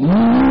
Yeah.